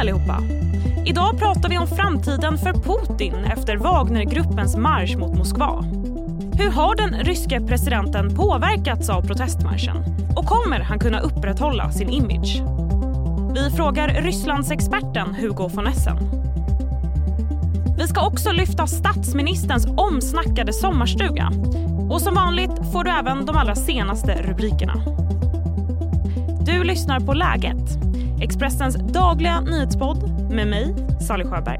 allihopa! Idag pratar vi om framtiden för Putin efter Wagnergruppens marsch mot Moskva. Hur har den ryske presidenten påverkats av protestmarschen? Och kommer han kunna upprätthålla sin image? Vi frågar Rysslandsexperten Hugo von Essen. Vi ska också lyfta statsministerns omsnackade sommarstuga. Och som vanligt får du även de allra senaste rubrikerna. Du lyssnar på Läget, Expressens dagliga nyhetspodd med mig, Sally Sjöberg.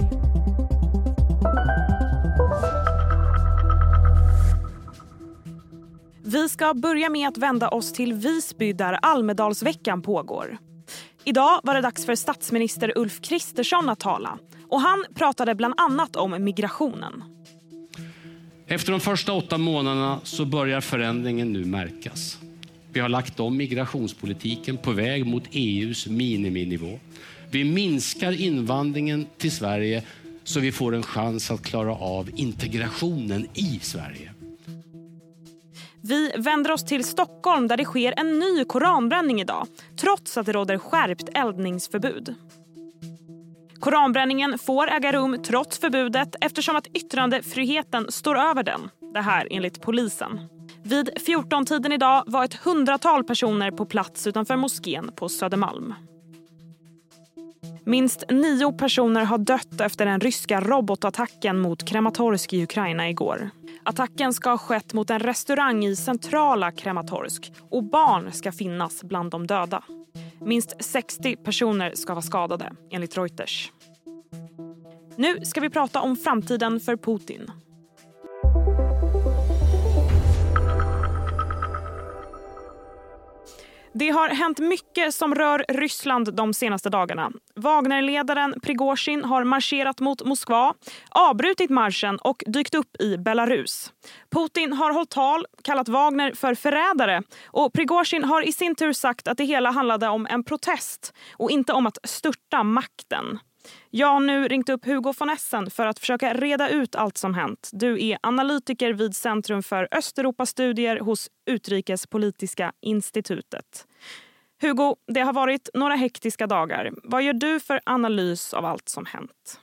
Vi ska börja med att vända oss till Visby där Almedalsveckan pågår. Idag var det dags för statsminister Ulf Kristersson att tala. Och Han pratade bland annat om migrationen. Efter de första åtta månaderna så börjar förändringen nu märkas. Vi har lagt om migrationspolitiken på väg mot EUs miniminivå. Vi minskar invandringen till Sverige så vi får en chans att klara av integrationen i Sverige. Vi vänder oss till Stockholm där det sker en ny koranbränning idag trots att det råder skärpt eldningsförbud. Koranbränningen får äga rum trots förbudet eftersom att yttrandefriheten står över den. Det här enligt polisen. Vid 14-tiden idag var ett hundratal personer på plats utanför moskén på Södermalm. Minst nio personer har dött efter den ryska robotattacken mot Krematorsk i Ukraina igår. Attacken ska ha skett mot en restaurang i centrala Krematorsk och barn ska finnas bland de döda. Minst 60 personer ska vara skadade, enligt Reuters. Nu ska vi prata om framtiden för Putin. Det har hänt mycket som rör Ryssland de senaste dagarna. Wagnerledaren Prigozjin har marscherat mot Moskva, avbrutit marschen och dykt upp i Belarus. Putin har hållit tal, kallat Wagner för förrädare och Prigozjin har i sin tur sagt att det hela handlade om en protest och inte om att störta makten. Jag har nu ringt upp Hugo von Essen för att försöka reda ut allt som hänt. Du är analytiker vid Centrum för Östeuropastudier hos Utrikespolitiska institutet. Hugo, det har varit några hektiska dagar. Vad gör du för analys av allt som hänt?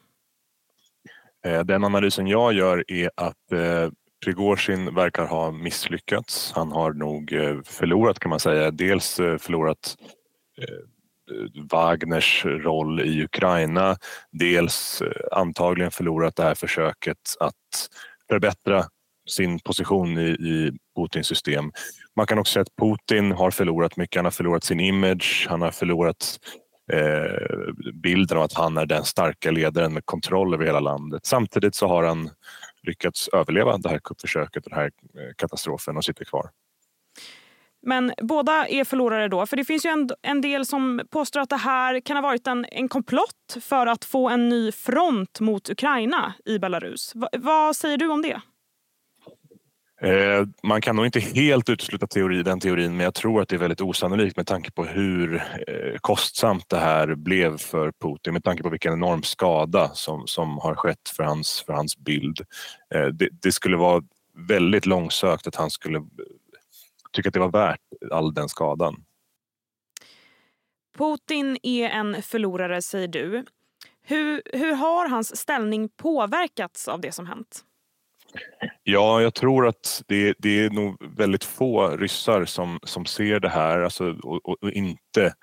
Eh, den analysen jag gör är att eh, Prigozjin verkar ha misslyckats. Han har nog eh, förlorat kan man säga. Dels eh, förlorat Wagners roll i Ukraina. Dels eh, antagligen förlorat det här försöket att förbättra sin position i, i Putins system. Man kan också säga att Putin har förlorat mycket. Han har förlorat sin image, han har förlorat eh, bilden av att han är den starka ledaren med kontroll över hela landet. Samtidigt så har han lyckats överleva det här kuppförsöket och den här eh, katastrofen och sitter kvar. Men båda är förlorare då. För det finns ju en, en del som påstår att det här kan ha varit en, en komplott för att få en ny front mot Ukraina i Belarus. Va, vad säger du om det? Eh, man kan nog inte helt utesluta teori, den teorin men jag tror att det är väldigt osannolikt med tanke på hur eh, kostsamt det här blev för Putin med tanke på vilken enorm skada som, som har skett för hans, för hans bild. Eh, det, det skulle vara väldigt långsökt att han skulle tycker att det var värt all den skadan. Putin är en förlorare, säger du. Hur, hur har hans ställning påverkats av det som hänt? Ja, jag tror att det, det är nog väldigt få ryssar som, som ser det här alltså, och, och, inte,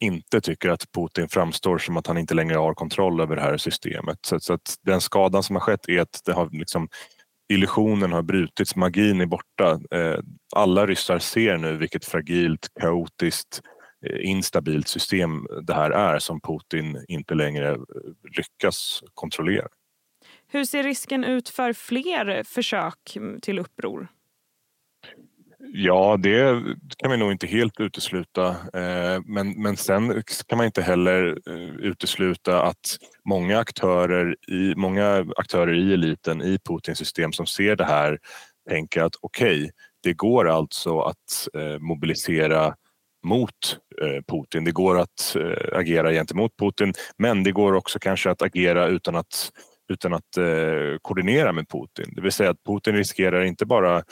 inte tycker att Putin framstår som att han inte längre har kontroll över det här systemet. Så, så att den skadan som har skett är att det har liksom illusionen har brutits, magin är borta. Eh, alla ryssar ser nu vilket fragilt, kaotiskt, eh, instabilt system det här är som Putin inte längre eh, lyckas kontrollera. Hur ser risken ut för fler försök till uppror? Ja, det kan vi nog inte helt utesluta. Eh, men, men sen kan man inte heller eh, utesluta att många aktörer i, många aktörer i eliten i Putins system som ser det här tänker att okej, okay, det går alltså att eh, mobilisera mot Putin. Det går att agera gentemot Putin men det går också kanske att agera utan att utan att koordinera med Putin. Det vill säga att Putin riskerar inte bara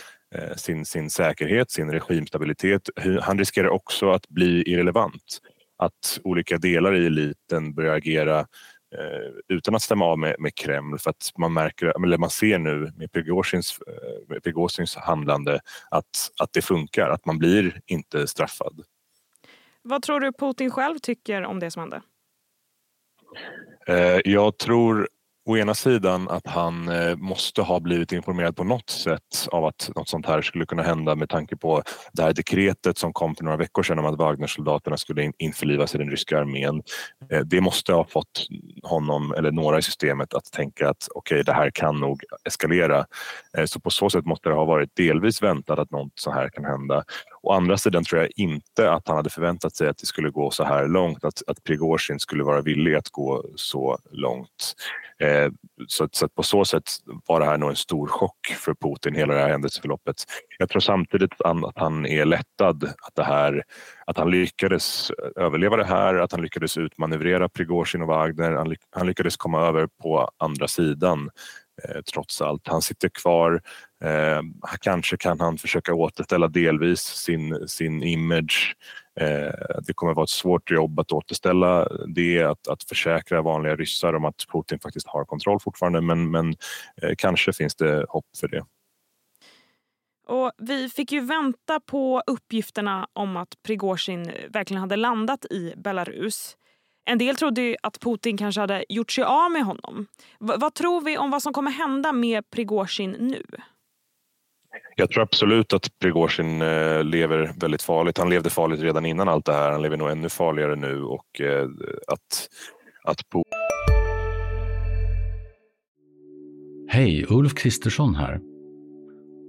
sin, sin säkerhet, sin regimstabilitet. Han riskerar också att bli irrelevant. att olika delar i eliten börjar agera eh, utan att stämma av med, med Kreml för att man märker, eller man ser nu med Prigozjins, med Prigozjins handlande att, att det funkar, att man blir inte straffad. Vad tror du Putin själv tycker om det som hände? Jag tror å ena sidan att han eh, måste ha blivit informerad på något sätt av att något sånt här skulle kunna hända med tanke på det här dekretet som kom för några veckor sedan om att Wagnersoldaterna skulle införlivas i den ryska armén. Eh, det måste ha fått honom eller några i systemet att tänka att okej, okay, det här kan nog eskalera. Eh, så på så sätt måste det ha varit delvis väntat att något så här kan hända. Å andra sidan tror jag inte att han hade förväntat sig att det skulle gå så här långt, att, att Prigozjin skulle vara villig att gå så långt. Eh, så, så på så sätt var det här nog en stor chock för Putin, hela det här händelseförloppet. Jag tror samtidigt att han är lättad att, det här, att han lyckades överleva det här, att han lyckades utmanövrera Prigozjin och Wagner. Han, han lyckades komma över på andra sidan eh, trots allt. Han sitter kvar. Eh, kanske kan han försöka återställa delvis sin, sin image Eh, det kommer vara ett svårt jobb att återställa det, att, att försäkra vanliga ryssar om att Putin faktiskt har kontroll fortfarande men, men eh, kanske finns det hopp för det. Och vi fick ju vänta på uppgifterna om att Prigozjin verkligen hade landat i Belarus. En del trodde att Putin kanske hade gjort sig av med honom. V vad tror vi om vad som kommer hända med Prigozjin nu? Jag tror absolut att Prigozjin eh, lever väldigt farligt. Han levde farligt redan innan allt det här. Han lever nog ännu farligare nu och eh, att, att på... Hej, Ulf Kristersson här.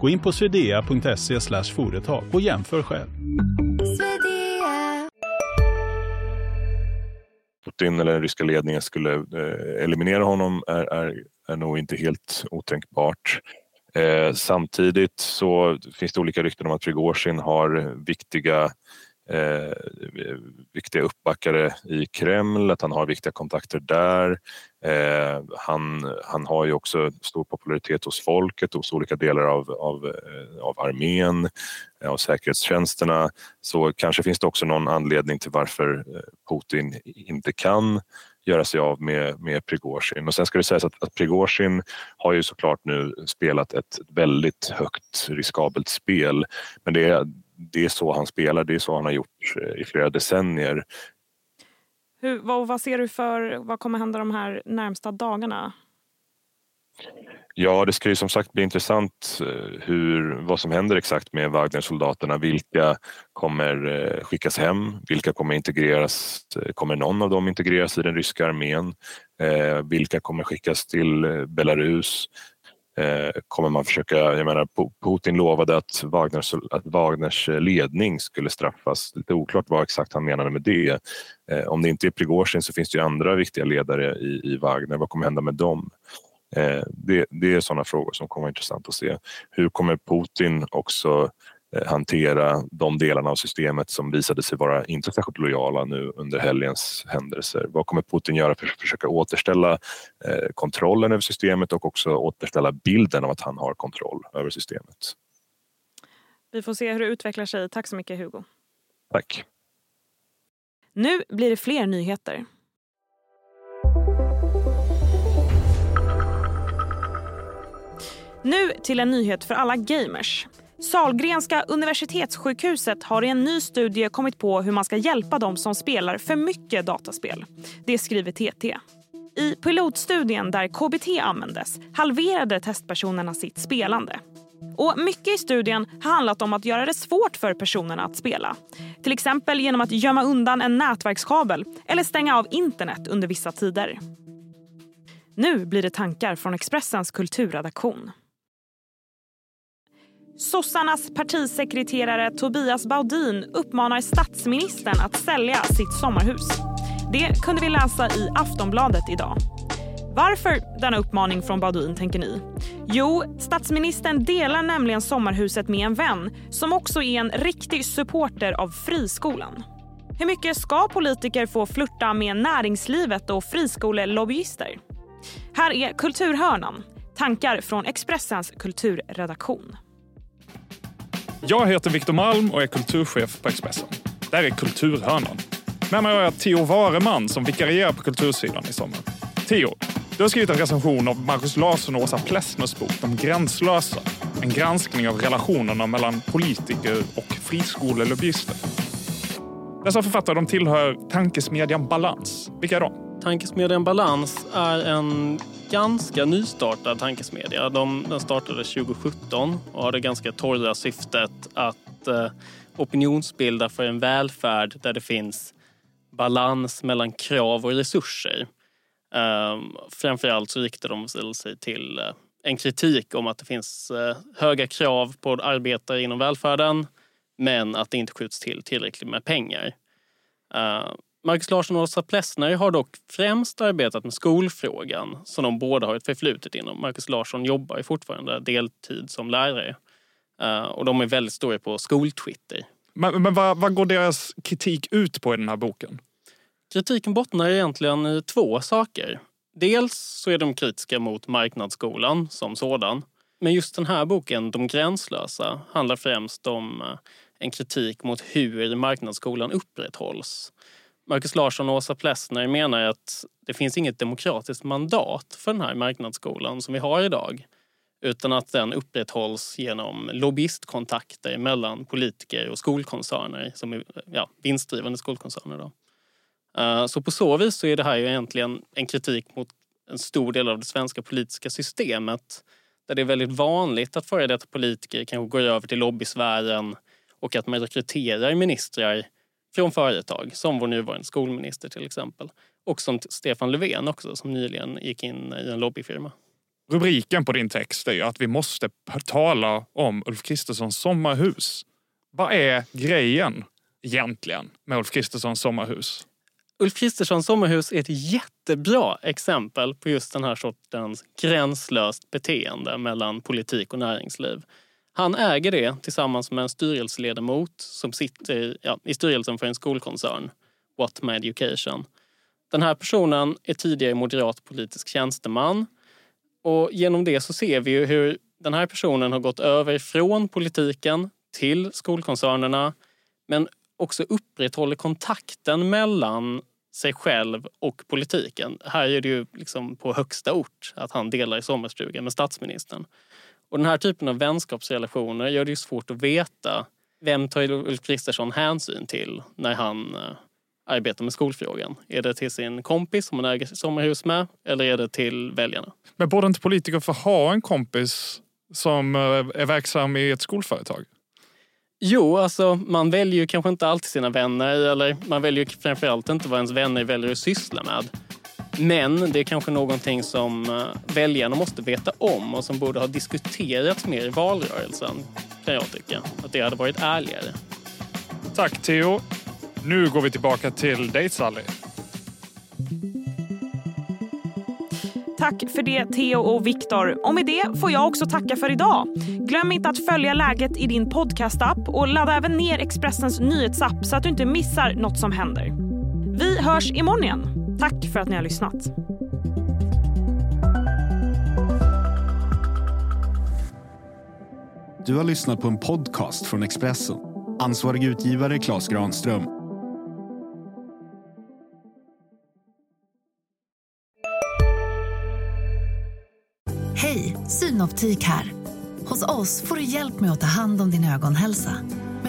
Gå in på swedea.se företag och jämför själv. Putin eller den ryska ledningen skulle eh, eliminera honom är, är, är nog inte helt otänkbart. Eh, samtidigt så finns det olika rykten om att Prigozjin har viktiga eh, viktiga uppbackare i Kreml, att han har viktiga kontakter där. Eh, han, han har ju också stor popularitet hos folket, hos olika delar av, av, eh, av armén, eh, av säkerhetstjänsterna. Så kanske finns det också någon anledning till varför eh, Putin inte kan göra sig av med, med Prigozjin. Och sen ska det sägas att, att Prigozjin har ju såklart nu spelat ett väldigt högt riskabelt spel. Men det det är så han spelar, det är så han har gjort eh, i flera decennier. Hur, vad, vad ser du för, vad kommer hända de här närmsta dagarna? Ja, det ska ju som sagt bli intressant eh, hur, vad som händer exakt med Wagnersoldaterna. Vilka kommer eh, skickas hem? Vilka kommer integreras? Kommer någon av dem integreras i den ryska armén? Vilka kommer skickas till Belarus? Eh, kommer man försöka, jag menar Putin lovade att, Wagners, att Wagners eh, ledning skulle straffas. Lite oklart vad exakt han menade med det. Eh, om det inte är Prigozjin så finns det ju andra viktiga ledare i, i Wagner. Vad kommer hända med dem? Eh, det, det är sådana frågor som kommer vara intressant att se. Hur kommer Putin också hantera de delarna av systemet som visade sig vara inte särskilt lojala nu under helgens händelser. Vad kommer Putin göra för att försöka återställa eh, kontrollen över systemet och också återställa bilden av att han har kontroll över systemet? Vi får se hur det utvecklar sig. Tack så mycket Hugo. Tack. Nu blir det fler nyheter. Nu till en nyhet för alla gamers. Salgrenska universitetssjukhuset har i en ny studie kommit på hur man ska hjälpa dem som spelar för mycket dataspel. Det skriver TT. I pilotstudien där KBT användes halverade testpersonerna sitt spelande. Och Mycket i studien har handlat om att göra det svårt för personerna att spela. Till exempel genom att gömma undan en nätverkskabel eller stänga av internet under vissa tider. Nu blir det tankar från Expressens kulturredaktion. Sossarnas partisekreterare Tobias Baudin uppmanar statsministern att sälja sitt sommarhus. Det kunde vi läsa i Aftonbladet idag. Varför denna uppmaning från Baudin tänker ni? Jo, statsministern delar nämligen sommarhuset med en vän som också är en riktig supporter av friskolan. Hur mycket ska politiker få flirta med näringslivet och friskolelobbyister? Här är Kulturhörnan, tankar från Expressens kulturredaktion. Jag heter Viktor Malm och är kulturchef på Expressen. Där är Kulturhörnan. Med mig har jag Theo Vareman som vikarierar på kultursidan i sommar. Theo, du har skrivit en recension av Marcus Larsson och Åsa Plessners bok De gränslösa. En granskning av relationerna mellan politiker och friskolelobbyister. Dessa författare de tillhör tankesmedjan Balans. Vilka är de? Tankesmedjan Balans är en ganska nystartad tankesmedja. De, den startade 2017 och har det ganska torra syftet att eh, opinionsbilda för en välfärd där det finns balans mellan krav och resurser. Eh, framförallt så riktar de sig till eh, en kritik om att det finns eh, höga krav på arbetare inom välfärden men att det inte skjuts till tillräckligt med pengar. Ehm, Marcus Larsson och Åsa Plessner har dock främst arbetat med skolfrågan som de båda har ett förflutet inom. Marcus Larsson jobbar fortfarande deltid som lärare uh, och de är väldigt stora på skoltwitter. Men, men vad, vad går deras kritik ut på i den här boken? Kritiken bottnar egentligen i två saker. Dels så är de kritiska mot marknadsskolan som sådan. Men just den här boken, De gränslösa, handlar främst om eh, en kritik mot hur marknadsskolan upprätthålls. Marcus Larsson och Åsa Plessner menar att det finns inget demokratiskt mandat för den här marknadsskolan som vi har idag. Utan att den upprätthålls genom lobbyistkontakter mellan politiker och skolkoncerner, som är ja, vinstdrivande skolkoncerner. Då. Eh, så på så vis så är det här ju egentligen en kritik mot en stor del av det svenska politiska systemet där det är väldigt vanligt att före detta politiker kanske går över till lobbysfären och att man rekryterar ministrar från företag, som vår nuvarande skolminister till exempel. Och som Stefan Löfven också, som nyligen gick in i en lobbyfirma. Rubriken på din text är ju att vi måste tala om Ulf Kristerssons sommarhus. Vad är grejen egentligen med Ulf Kristerssons sommarhus? Ulf Kristerssons sommarhus är ett jättebra exempel på just den här sortens gränslöst beteende mellan politik och näringsliv. Han äger det tillsammans med en styrelseledamot som sitter ja, i styrelsen för en skolkoncern, Watma Education. Den här personen är tidigare moderat politisk tjänsteman och genom det så ser vi hur den här personen har gått över från politiken till skolkoncernerna men också upprätthåller kontakten mellan sig själv och politiken. Här är det ju liksom på högsta ort att han delar i sommarstugan med statsministern. Och den här typen av vänskapsrelationer gör det ju svårt att veta vem tar Ulf Kristersson hänsyn till när han eh, arbetar med skolfrågan? Är det till sin kompis som han äger sommarhus med eller är det till väljarna? Men borde inte politiker få ha en kompis som eh, är verksam i ett skolföretag? Jo, alltså man väljer ju kanske inte alltid sina vänner eller man väljer framförallt inte vad ens vänner väljer att syssla med. Men det är kanske någonting som eh, väljarna måste veta om och som borde ha diskuterats mer i valrörelsen, kan jag tycka. Att det hade varit ärligare. Tack Theo. Nu går vi tillbaka till dig Sally. Tack för det Theo och Viktor. Och med det får jag också tacka för idag. Glöm inte att följa läget i din podcastapp och ladda även ner Expressens nyhetsapp så att du inte missar något som händer. Vi hörs imorgon igen. Tack för att ni har lyssnat. Du har lyssnat på en podcast från Expressen. Ansvarig utgivare Klas Granström Hej, Synoptik här. Hos oss får du hjälp med att ta hand om din ögonhälsa.